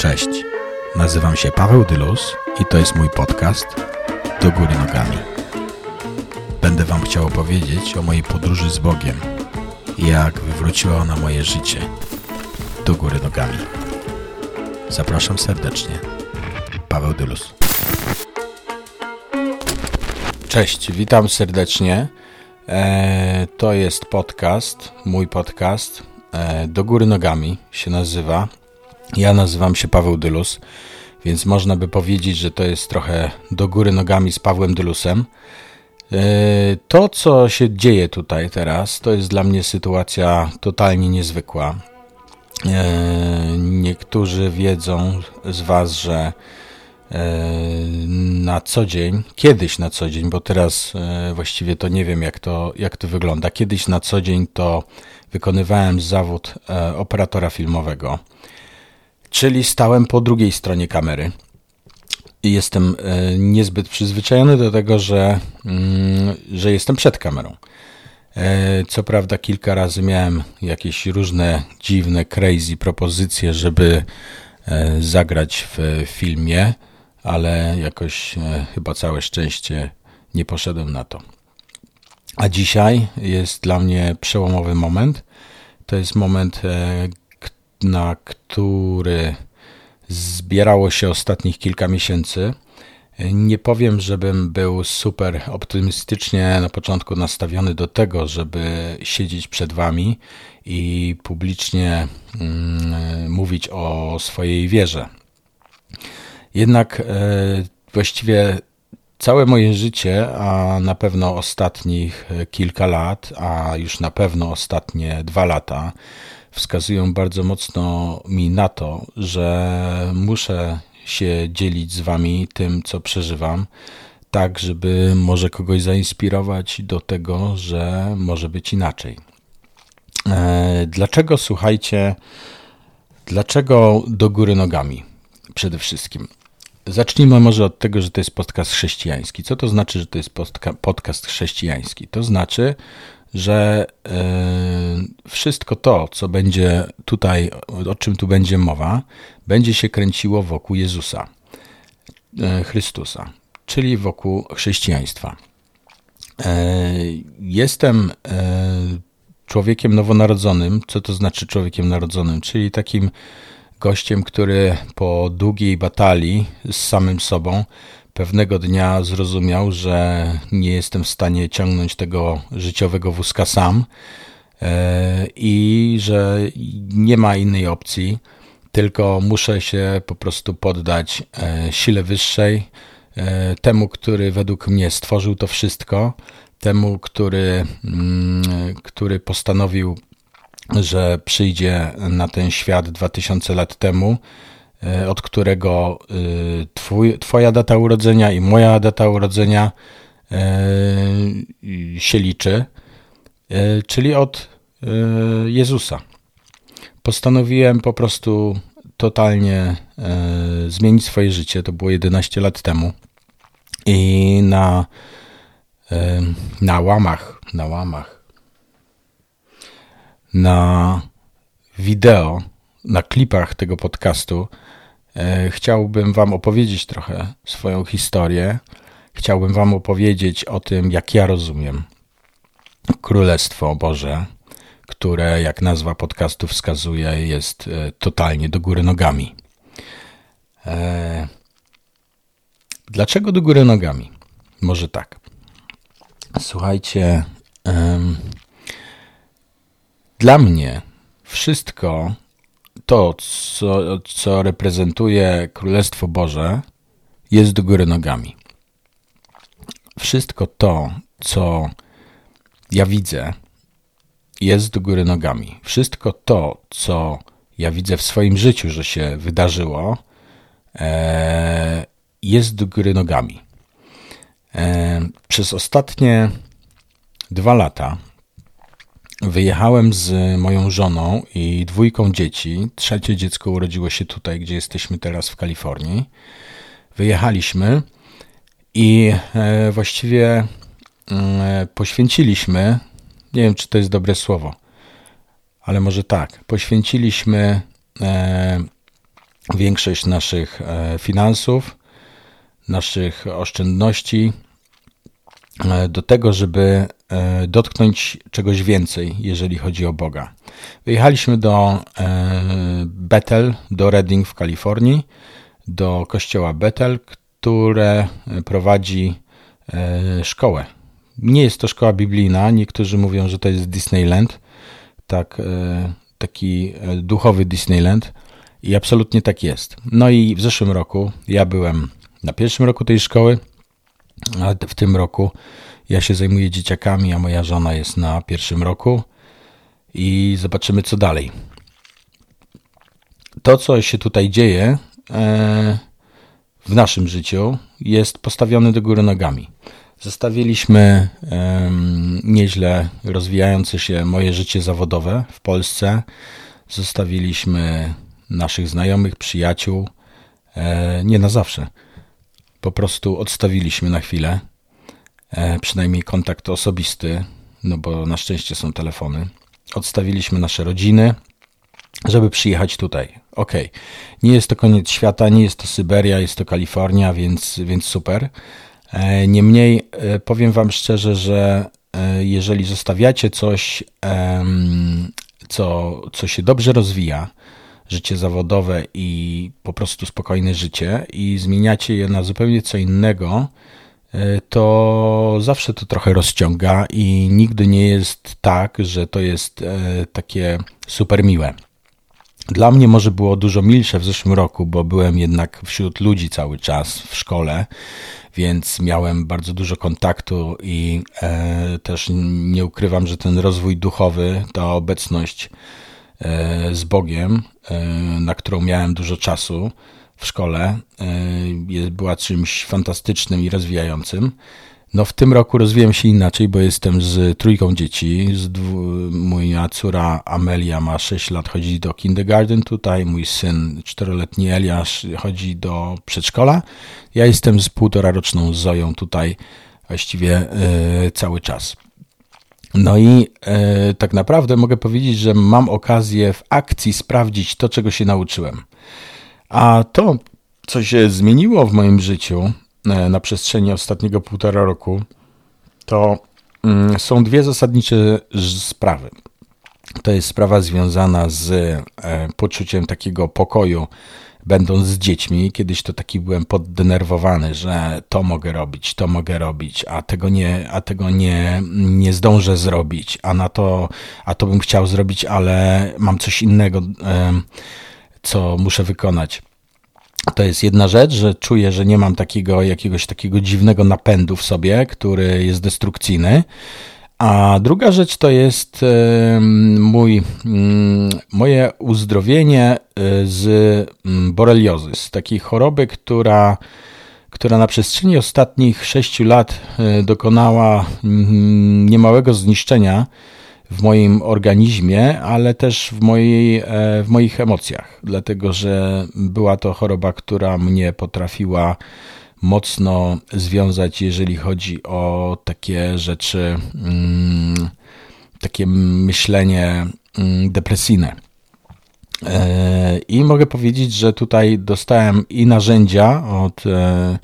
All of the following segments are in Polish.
Cześć, nazywam się Paweł Dylus i to jest mój podcast Do Góry Nogami. Będę Wam chciał opowiedzieć o mojej podróży z Bogiem i jak wywróciła ona moje życie do góry nogami. Zapraszam serdecznie. Paweł Dylus. Cześć, witam serdecznie. E, to jest podcast, mój podcast. E, do góry nogami się nazywa. Ja nazywam się Paweł Dylus, więc można by powiedzieć, że to jest trochę do góry nogami z Pawłem Dylusem. E, to, co się dzieje tutaj teraz, to jest dla mnie sytuacja totalnie niezwykła. E, niektórzy wiedzą z Was, że e, na co dzień, kiedyś na co dzień, bo teraz właściwie to nie wiem, jak to, jak to wygląda. Kiedyś na co dzień to wykonywałem zawód operatora filmowego czyli stałem po drugiej stronie kamery. I jestem e, niezbyt przyzwyczajony do tego, że, mm, że jestem przed kamerą. E, co prawda, kilka razy miałem jakieś różne dziwne, crazy propozycje, żeby e, zagrać w filmie, ale jakoś chyba całe szczęście nie poszedłem na to. A dzisiaj jest dla mnie przełomowy moment. To jest moment, na który zbierało się ostatnich kilka miesięcy. Nie powiem, żebym był super optymistycznie na początku nastawiony do tego, żeby siedzieć przed Wami i publicznie mm, mówić o swojej wierze. Jednak e, właściwie całe moje życie, a na pewno ostatnich kilka lat, a już na pewno ostatnie dwa lata, wskazują bardzo mocno mi na to, że muszę się dzielić z Wami tym, co przeżywam, tak, żeby może kogoś zainspirować do tego, że może być inaczej. E, dlaczego, słuchajcie, dlaczego do góry nogami przede wszystkim? Zacznijmy może od tego, że to jest podcast chrześcijański. Co to znaczy, że to jest podcast chrześcijański? To znaczy, że e, wszystko to, co będzie tutaj, o czym tu będzie mowa, będzie się kręciło wokół Jezusa, e, Chrystusa, czyli wokół chrześcijaństwa. E, jestem człowiekiem nowonarodzonym. Co to znaczy człowiekiem narodzonym? Czyli takim gościem, który po długiej batalii z samym sobą pewnego dnia zrozumiał, że nie jestem w stanie ciągnąć tego życiowego wózka sam e, i że nie ma innej opcji, tylko muszę się po prostu poddać e, sile wyższej, e, temu, który według mnie stworzył to wszystko, temu, który, mm, który postanowił, że przyjdzie na ten świat 2000 lat temu od którego e, twój, Twoja data urodzenia i moja data urodzenia e, się liczy, czyli od Jezusa. Postanowiłem po prostu totalnie zmienić swoje życie. To było 11 lat temu. I na, na łamach, na łamach, na wideo, na klipach tego podcastu E, chciałbym Wam opowiedzieć trochę swoją historię. Chciałbym Wam opowiedzieć o tym, jak ja rozumiem Królestwo Boże, które, jak nazwa podcastu wskazuje, jest e, totalnie do góry nogami. E, dlaczego do góry nogami? Może tak. Słuchajcie, dla mnie wszystko, to, co, co reprezentuje Królestwo Boże, jest do góry nogami. Wszystko to, co ja widzę, jest do góry nogami. Wszystko to, co ja widzę w swoim życiu, że się wydarzyło, e, jest do góry nogami. E, przez ostatnie dwa lata Wyjechałem z moją żoną i dwójką dzieci. Trzecie dziecko urodziło się tutaj, gdzie jesteśmy teraz w Kalifornii. Wyjechaliśmy i e, właściwie e, poświęciliśmy, nie wiem czy to jest dobre słowo, ale może tak, poświęciliśmy e, większość naszych finansów, naszych oszczędności do tego, żeby dotknąć czegoś więcej, jeżeli chodzi o Boga. Wyjechaliśmy do Bethel, do Redding w Kalifornii, do kościoła Bethel, które prowadzi szkołę nie jest to szkoła biblijna. Niektórzy mówią, że to jest Disneyland, tak, e, taki e, duchowy Disneyland. I absolutnie tak jest. No i w zeszłym roku ja byłem na pierwszym roku tej szkoły, a w tym roku ja się zajmuję dzieciakami, a moja żona jest na pierwszym roku i zobaczymy co dalej. To, co się tutaj dzieje e, w naszym życiu, jest postawione do góry nogami. Zostawiliśmy nieźle rozwijające się moje życie zawodowe w Polsce. Zostawiliśmy naszych znajomych, przyjaciół. E, nie na zawsze. Po prostu odstawiliśmy na chwilę. E, przynajmniej kontakt osobisty, no bo na szczęście są telefony. Odstawiliśmy nasze rodziny, żeby przyjechać tutaj. Ok, nie jest to koniec świata, nie jest to Syberia, jest to Kalifornia, więc, więc super E, niemniej e, powiem Wam szczerze, że jeżeli zostawiacie coś, co, co się dobrze rozwija, życie zawodowe i po prostu spokojne życie, i zmieniacie je na zupełnie co innego, to zawsze to trochę rozciąga i nigdy nie jest tak, że to jest takie super miłe. Dla mnie może było dużo milsze w zeszłym roku, bo byłem jednak wśród ludzi cały czas w szkole więc miałem bardzo dużo kontaktu i e, też nie ukrywam, że ten rozwój duchowy, ta obecność e, z Bogiem, e, na którą miałem dużo czasu w szkole, była czymś fantastycznym i rozwijającym. No w tym roku rozwijam się inaczej, bo jestem z trójką dzieci. Z dwu, moja córa Amelia ma 6 lat, chodzi do kindergarten tutaj. Mój syn, czteroletni Eliasz, chodzi do przedszkola. Ja jestem z półtora roczną Zoją tutaj właściwie y, cały czas. No i y, tak naprawdę mogę powiedzieć, że mam okazję w akcji sprawdzić to, czego się nauczyłem. A to, co się zmieniło w moim życiu, E, na przestrzeni ostatniego półtora roku, to mm, są dwie zasadnicze sprawy. To jest sprawa związana z e, poczuciem takiego pokoju, będąc z dziećmi. Kiedyś to taki byłem poddenerwowany, że to mogę robić, to mogę robić, a tego nie, a tego nie, nie zdążę zrobić, a na to, a to bym chciał zrobić, ale mam coś innego, co muszę wykonać. To jest jedna rzecz, że czuję, że nie mam takiego jakiegoś takiego dziwnego napędu w sobie, który jest destrukcyjny. A druga rzecz to jest mój, mm, moje uzdrowienie y, z mm, boreliozy, z takiej choroby, która, która na przestrzeni ostatnich sześciu lat y, dokonała mm, niemałego zniszczenia w moim organizmie, ale też w, mojej, e, w moich emocjach, dlatego że była to choroba, która mnie potrafiła mocno związać, jeżeli chodzi o takie rzeczy, mm, takie myślenie mm, depresyjne. E, I mogę powiedzieć, że tutaj dostałem i narzędzia od, e,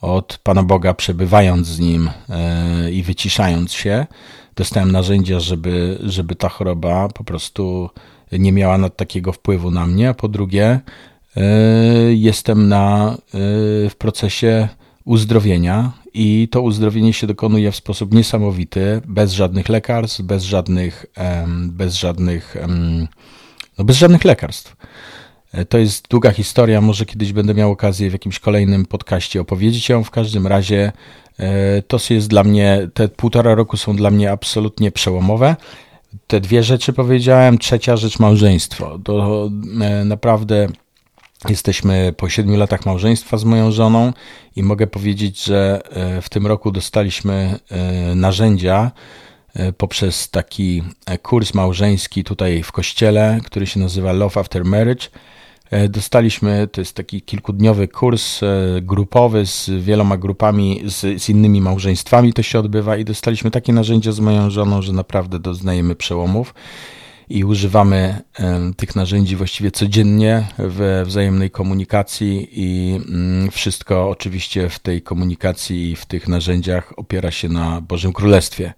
od Pana Boga, przebywając z Nim i wyciszając się, dostałem narzędzia, żeby, żeby ta choroba po prostu nie miała nad takiego wpływu na mnie, a po drugie e, jestem na, e, w procesie uzdrowienia i to uzdrowienie się dokonuje w sposób niesamowity, bez żadnych lekarstw, bez żadnych, bez żadnych, no bez żadnych lekarstw. E, to jest długa historia, może kiedyś będę miał okazję w jakimś kolejnym podcaście opowiedzieć ją. W każdym razie e, to jest dla mnie, te półtora roku są dla mnie absolutnie przełomowe. Te dwie rzeczy powiedziałem, trzecia rzecz małżeństwo. To e, naprawdę jesteśmy po siedmiu latach małżeństwa z moją żoną i mogę powiedzieć, że w tym roku dostaliśmy narzędzia poprzez taki kurs małżeński tutaj w kościele, który się nazywa Love After Marriage E, dostaliśmy, to jest taki kilkudniowy kurs e, grupowy z wieloma grupami, z, z, innymi małżeństwami to się odbywa i dostaliśmy takie narzędzia z moją żoną, że naprawdę doznajemy przełomów. I używamy tych narzędzi właściwie codziennie we wzajemnej komunikacji i mm, wszystko oczywiście w tej komunikacji i w tych narzędziach opiera się na Bożym Królestwie.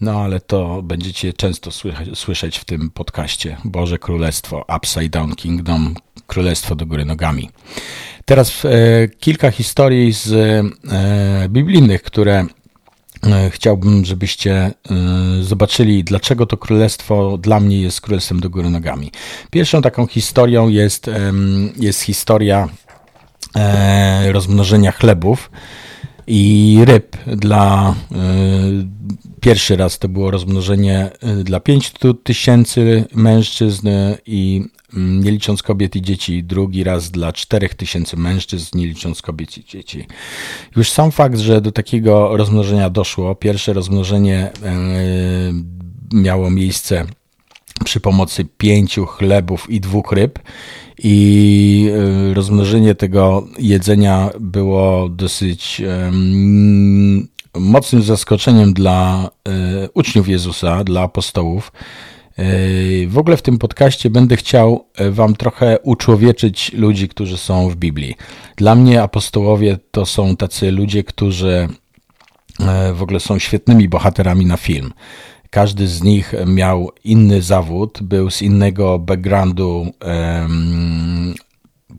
No ale to będziecie często słyszeć w tym podcaście. Boże Królestwo, Upside Down Kingdom, Królestwo do góry nogami. Teraz e, kilka historii z e, biblijnych, które chciałbym, żebyście e, zobaczyli, dlaczego to królestwo dla mnie jest królestwem do góry nogami. Pierwszą taką historią jest, jest historia e, rozmnożenia chlebów i ryb dla Pierwszy raz to było rozmnożenie dla 5 tysięcy mężczyzn i nie licząc kobiet i dzieci, drugi raz dla 4 tysięcy mężczyzn, nie licząc kobiet i dzieci. Już sam fakt, że do takiego rozmnożenia doszło, pierwsze rozmnożenie y, miało miejsce przy pomocy pięciu chlebów i dwóch ryb. I y, rozmnożenie tego jedzenia było dosyć mocnym zaskoczeniem dla e, uczniów Jezusa, dla apostołów. E, w ogóle w tym podcaście będę chciał e, Wam trochę uczłowieczyć ludzi, którzy są w Biblii. Dla mnie apostołowie to są tacy ludzie, którzy w ogóle są świetnymi bohaterami na film. Każdy z nich miał inny zawód, był z innego backgroundu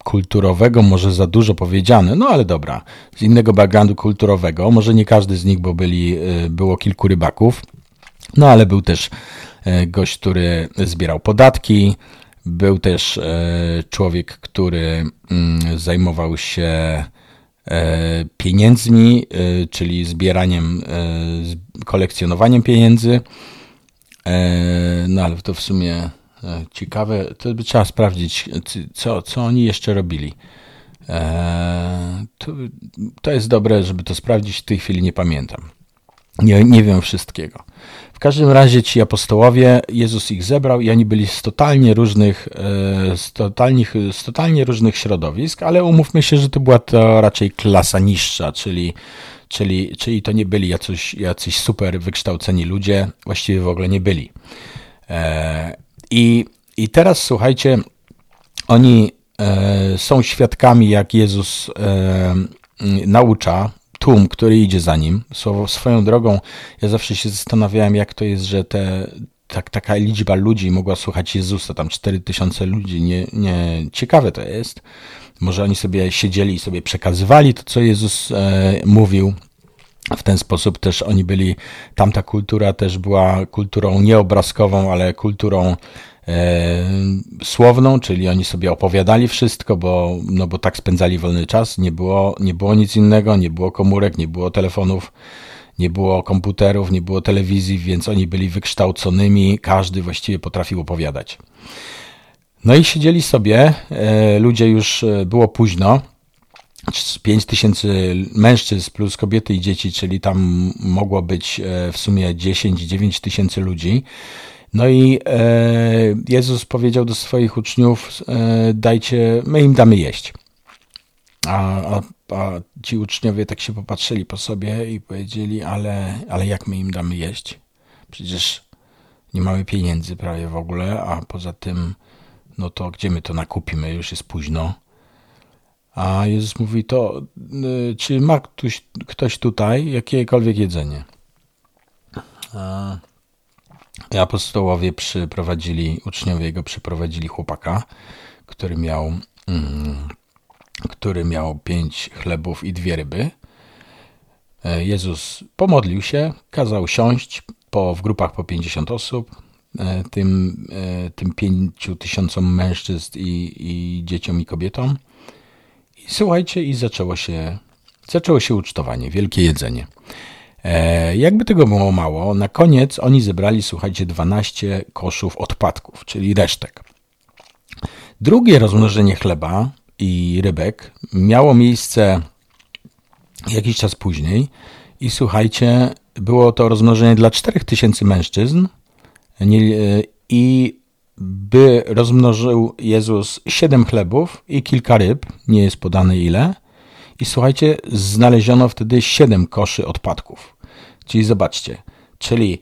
kulturowego, może za dużo powiedziane, no ale dobra, z innego backgroundu kulturowego, może nie każdy z nich, bo byli, y, było kilku rybaków, no ale był też y, gość, który zbierał podatki, był też y, człowiek, który mm, zajmował się pieniędzmi, czyli zbieraniem, kolekcjonowaniem pieniędzy. No ale to w sumie E, ciekawe, to by trzeba sprawdzić, co, co oni jeszcze robili. E, to, to jest dobre, żeby to sprawdzić, w tej chwili nie pamiętam. Nie, nie wiem wszystkiego. W każdym razie ci apostołowie, Jezus ich zebrał i oni byli z totalnie różnych, e, z totalnie, z totalnie różnych środowisk, ale umówmy się, że to była to raczej klasa niższa, czyli, czyli, czyli to nie byli jacyś, jacyś super wykształceni ludzie, właściwie w ogóle nie byli. I, i teraz słuchajcie, oni e, są świadkami, jak Jezus e, naucza tłum, który idzie za nim. Swoją drogą, ja zawsze się zastanawiałem, jak to jest, że te, tak, taka liczba ludzi mogła słuchać Jezusa, tam 4000 ludzi, nie, nie, ciekawe to jest. Może oni sobie siedzieli i sobie przekazywali to, co Jezus e, mówił. W ten sposób też oni byli, tamta kultura też była kulturą nieobrazkową, ale kulturą słowną, czyli oni sobie opowiadali wszystko, bo, no bo tak spędzali wolny czas, nie było, nie było nic innego, nie było komórek, nie było telefonów, nie było komputerów, nie było telewizji, więc oni byli wykształconymi, każdy właściwie potrafił opowiadać. No i siedzieli sobie, e, ludzie już e, było późno, 5 tysięcy mężczyzn plus kobiety i dzieci, czyli tam mogło być e, w sumie 10-9 tysięcy ludzi. No i e, Jezus powiedział do swoich uczniów: e, Dajcie, my im damy jeść. A, a, a ci uczniowie tak się popatrzyli po sobie i powiedzieli: ale, ale jak my im damy jeść? Przecież nie mamy pieniędzy prawie w ogóle, a poza tym, no to gdzie my to nakupimy? Już jest późno. A Jezus mówi, to y, czy ma ktoś, ktoś tutaj jakiekolwiek jedzenie? A apostołowie przyprowadzili, uczniowie jego przyprowadzili chłopaka, który miał, mm, który miał pięć chlebów i dwie ryby. E, Jezus pomodlił się, kazał siąść po, w grupach po 50 osób, e, tym, e, tym pięciu tysiącom mężczyzn i, i dzieciom i kobietom słuchajcie, i zaczęło się, zaczęło się ucztowanie, wielkie jedzenie. E, jakby tego było mało, na koniec oni zebrali, słuchajcie, 12 koszów odpadków, czyli resztek. Drugie rozmnożenie chleba i rybek miało miejsce jakiś czas później i słuchajcie, było to rozmnożenie dla 4000 mężczyzn i by rozmnożył Jezus siedem chlebów i kilka ryb, nie jest podane ile. I słuchajcie, znaleziono wtedy siedem koszy odpadków. Czyli zobaczcie, czyli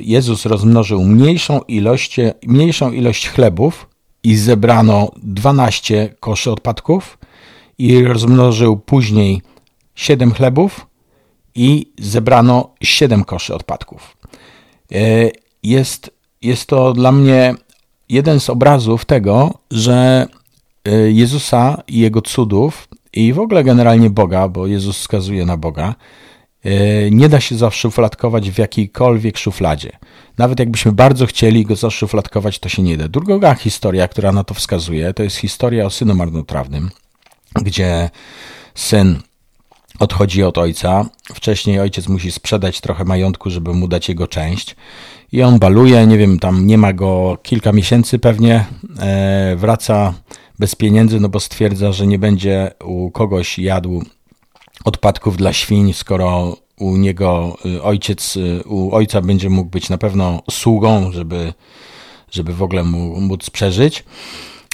Jezus rozmnożył mniejszą ilość, mniejszą ilość chlebów i zebrano 12 koszy odpadków i rozmnożył później 7 chlebów i zebrano 7 koszy odpadków. E, jest, jest to dla mnie jeden z obrazów tego, że e, Jezusa i Jego cudów i w ogóle generalnie Boga, bo Jezus wskazuje na Boga, e, nie da się zaszufladkować w jakiejkolwiek szufladzie. Nawet jakbyśmy bardzo chcieli go zaszufladkować, to się nie da. Druga historia, która na to wskazuje, to jest historia o synu marnotrawnym, gdzie syn odchodzi od ojca. Wcześniej ojciec musi sprzedać trochę majątku, żeby mu dać jego część. I on baluje, nie wiem, tam nie ma go kilka miesięcy pewnie. E, wraca bez pieniędzy, no bo stwierdza, że nie będzie u kogoś jadł odpadków dla świń, skoro u niego y, ojciec, y, u ojca będzie mógł być na pewno sługą, żeby, żeby w ogóle mu, móc przeżyć.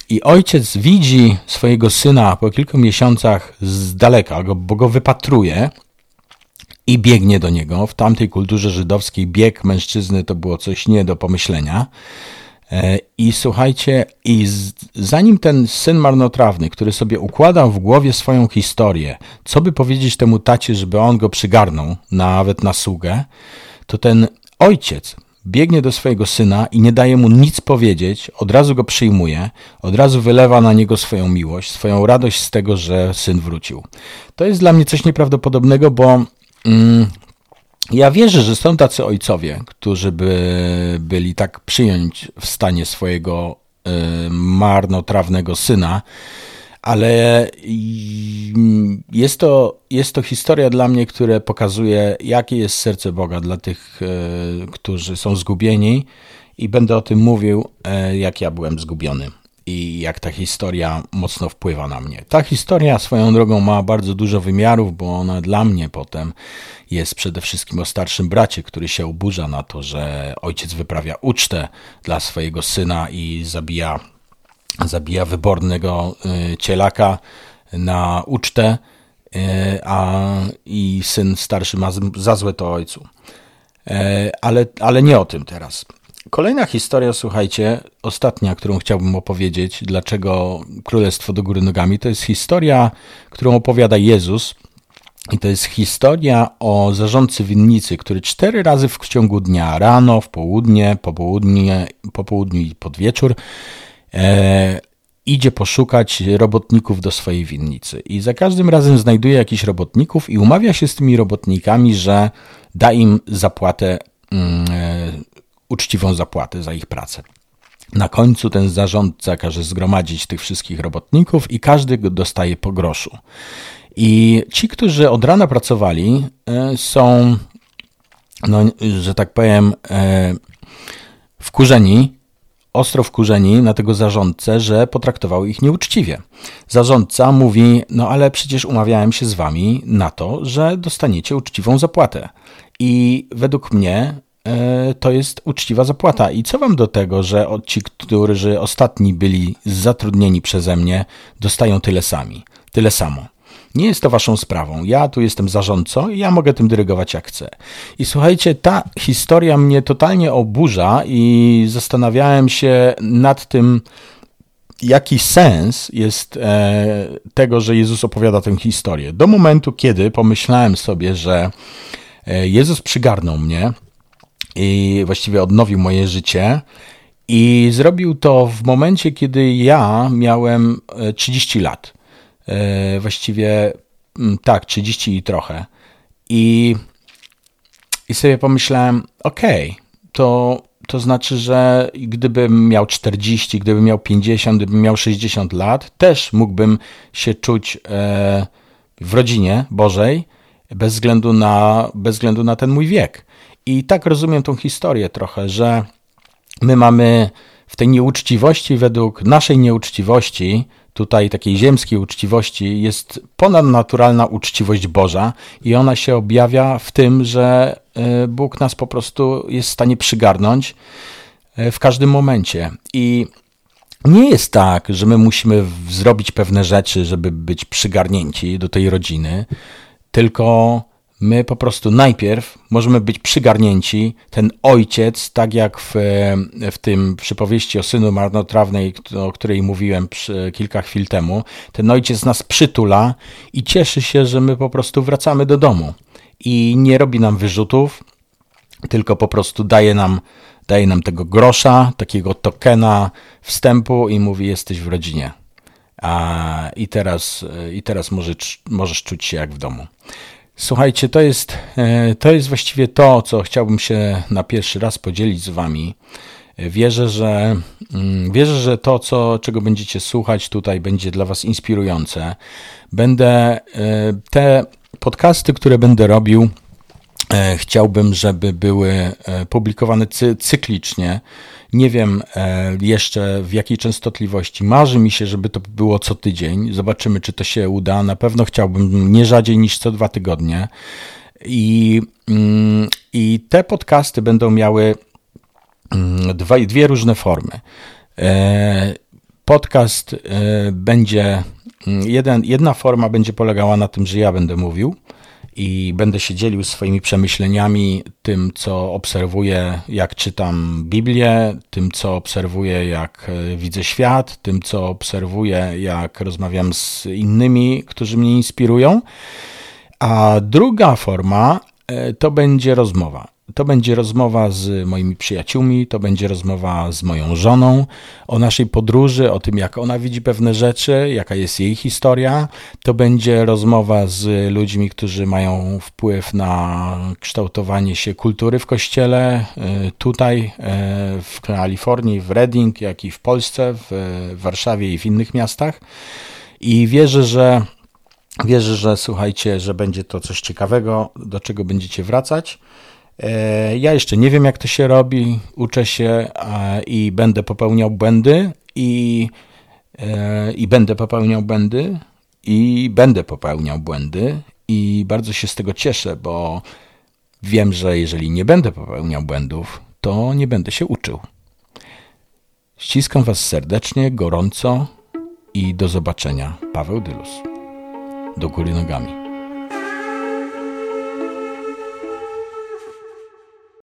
I ojciec widzi swojego syna po kilku miesiącach z daleka, bo go wypatruje i biegnie do niego. W tamtej kulturze żydowskiej bieg mężczyzny to było coś nie do pomyślenia. E, I słuchajcie, i z, zanim ten syn marnotrawny, który sobie układał w głowie swoją historię, co by powiedzieć temu tacie, żeby on go przygarnął, nawet na sługę, to ten ojciec biegnie do swojego syna i nie daje mu nic powiedzieć, od razu go przyjmuje, od razu wylewa na niego swoją miłość, swoją radość z tego, że syn wrócił. To jest dla mnie coś nieprawdopodobnego, bo mm, ja wierzę, że są tacy ojcowie, którzy by byli tak przyjąć w stanie swojego y, marnotrawnego syna, ale jest to, jest to historia dla mnie, która pokazuje, jakie jest serce Boga dla tych, y, którzy są zgubieni i będę o tym mówił, y, jak ja byłem zgubiony i jak ta historia mocno wpływa na mnie. Ta historia swoją drogą ma bardzo dużo wymiarów, bo ona dla mnie potem jest przede wszystkim o starszym bracie, który się oburza na to, że ojciec wyprawia ucztę dla swojego syna i zabija, zabija wybornego y, cielaka na ucztę, y, a i syn starszy ma za złe to ojcu. Y, ale, ale nie o tym teraz. Kolejna historia, słuchajcie, ostatnia, którą chciałbym opowiedzieć, dlaczego Królestwo do góry nogami, to jest historia, którą opowiada Jezus. I to jest historia o zarządcy winnicy, który cztery razy w ciągu dnia, rano, w południe, popołudnie, po południu i pod wieczór, e, idzie poszukać robotników do swojej winnicy. I za każdym razem znajduje jakichś robotników i umawia się z tymi robotnikami, że da im zapłatę mm, e, uczciwą zapłatę za ich pracę. Na końcu ten zarządca każe zgromadzić tych wszystkich robotników i każdy dostaje po groszu. I ci, którzy od rana pracowali, e, są, no, że tak powiem, e, wkurzeni, ostro wkurzeni na tego zarządcę, że potraktował ich nieuczciwie. Zarządca mówi: No, ale przecież umawiałem się z wami na to, że dostaniecie uczciwą zapłatę. I według mnie to jest uczciwa zapłata. I co wam do tego, że ci, którzy ostatni byli zatrudnieni przeze mnie, dostają tyle sami, tyle samo. Nie jest to waszą sprawą. Ja tu jestem zarządcą i ja mogę tym dyrygować jak chcę. I słuchajcie, ta historia mnie totalnie oburza i zastanawiałem się nad tym, jaki sens jest e, tego, że Jezus opowiada tę historię. Do momentu, kiedy pomyślałem sobie, że e, Jezus przygarnął mnie, i właściwie odnowił moje życie. I zrobił to w momencie, kiedy ja miałem 30 e, lat. E, właściwie mm, tak, 30 i trochę. I, i sobie pomyślałem, okej, okay, to, to znaczy, że gdybym miał 40, gdybym miał 50, gdybym miał 60 lat, też mógłbym się czuć e, w rodzinie Bożej bez względu na, bez względu na ten mój wiek. I tak rozumiem tą historię trochę, że my mamy w tej nieuczciwości, według naszej nieuczciwości, tutaj takiej ziemskiej uczciwości, jest ponadnaturalna uczciwość Boża i ona się objawia w tym, że e, Bóg nas po prostu jest w stanie przygarnąć e, w każdym momencie. I nie jest tak, że my musimy zrobić pewne rzeczy, żeby być przygarnięci do tej rodziny, tylko My po prostu najpierw możemy być przygarnięci, ten ojciec, tak jak w, w tym przypowieści o synu marnotrawnej, o której mówiłem kilka chwil temu, ten ojciec nas przytula i cieszy się, że my po prostu wracamy do domu. I nie robi nam wyrzutów, tylko po prostu daje nam, daje nam tego grosza, takiego tokena wstępu i mówi: Jesteś w rodzinie. A, I teraz, i teraz możesz, możesz czuć się jak w domu. Słuchajcie, to jest, e, to jest właściwie to, co chciałbym się na pierwszy raz podzielić z Wami. Wierzę, że, mm, wierzę, że to, co, czego będziecie słuchać tutaj, będzie dla Was inspirujące. Będę e, te podcasty, które będę robił, e, chciałbym, żeby były publikowane cyklicznie nie wiem e, jeszcze w jakiej częstotliwości. Marzy mi się, żeby to było co tydzień. Zobaczymy, czy to się uda. Na pewno chciałbym nie rzadziej niż co dwa tygodnie. I, mm, i te podcasty będą miały mm, dwa, dwie różne formy. E, podcast e, będzie, mm, jeden, jedna forma będzie polegała na tym, że ja będę mówił, i będę się dzielił swoimi przemyśleniami, tym co obserwuję, jak czytam Biblię, tym co obserwuję, jak e, widzę świat, tym co obserwuję, jak rozmawiam z innymi, którzy mnie inspirują. A druga forma e, to będzie rozmowa. To będzie rozmowa z moimi przyjaciółmi, to będzie rozmowa z moją żoną o naszej podróży, o tym, jak ona widzi pewne rzeczy, jaka jest jej historia. To będzie rozmowa z ludźmi, którzy mają wpływ na kształtowanie się kultury w kościele, y, tutaj y, w Kalifornii, w Reading, jak i w Polsce, w Warszawie i w innych miastach. I wierzę, że Wierzę, że słuchajcie, że będzie to coś ciekawego, do czego będziecie wracać. E, ja jeszcze nie wiem, jak to się robi, uczę się i będę popełniał błędy i, e, i będę popełniał błędy i będę popełniał błędy i bardzo się z tego cieszę, bo wiem, że jeżeli nie będę popełniał błędów, to nie będę się uczył. Ściskam Was serdecznie, gorąco i do zobaczenia. Paweł Dylus. Do góry nogami.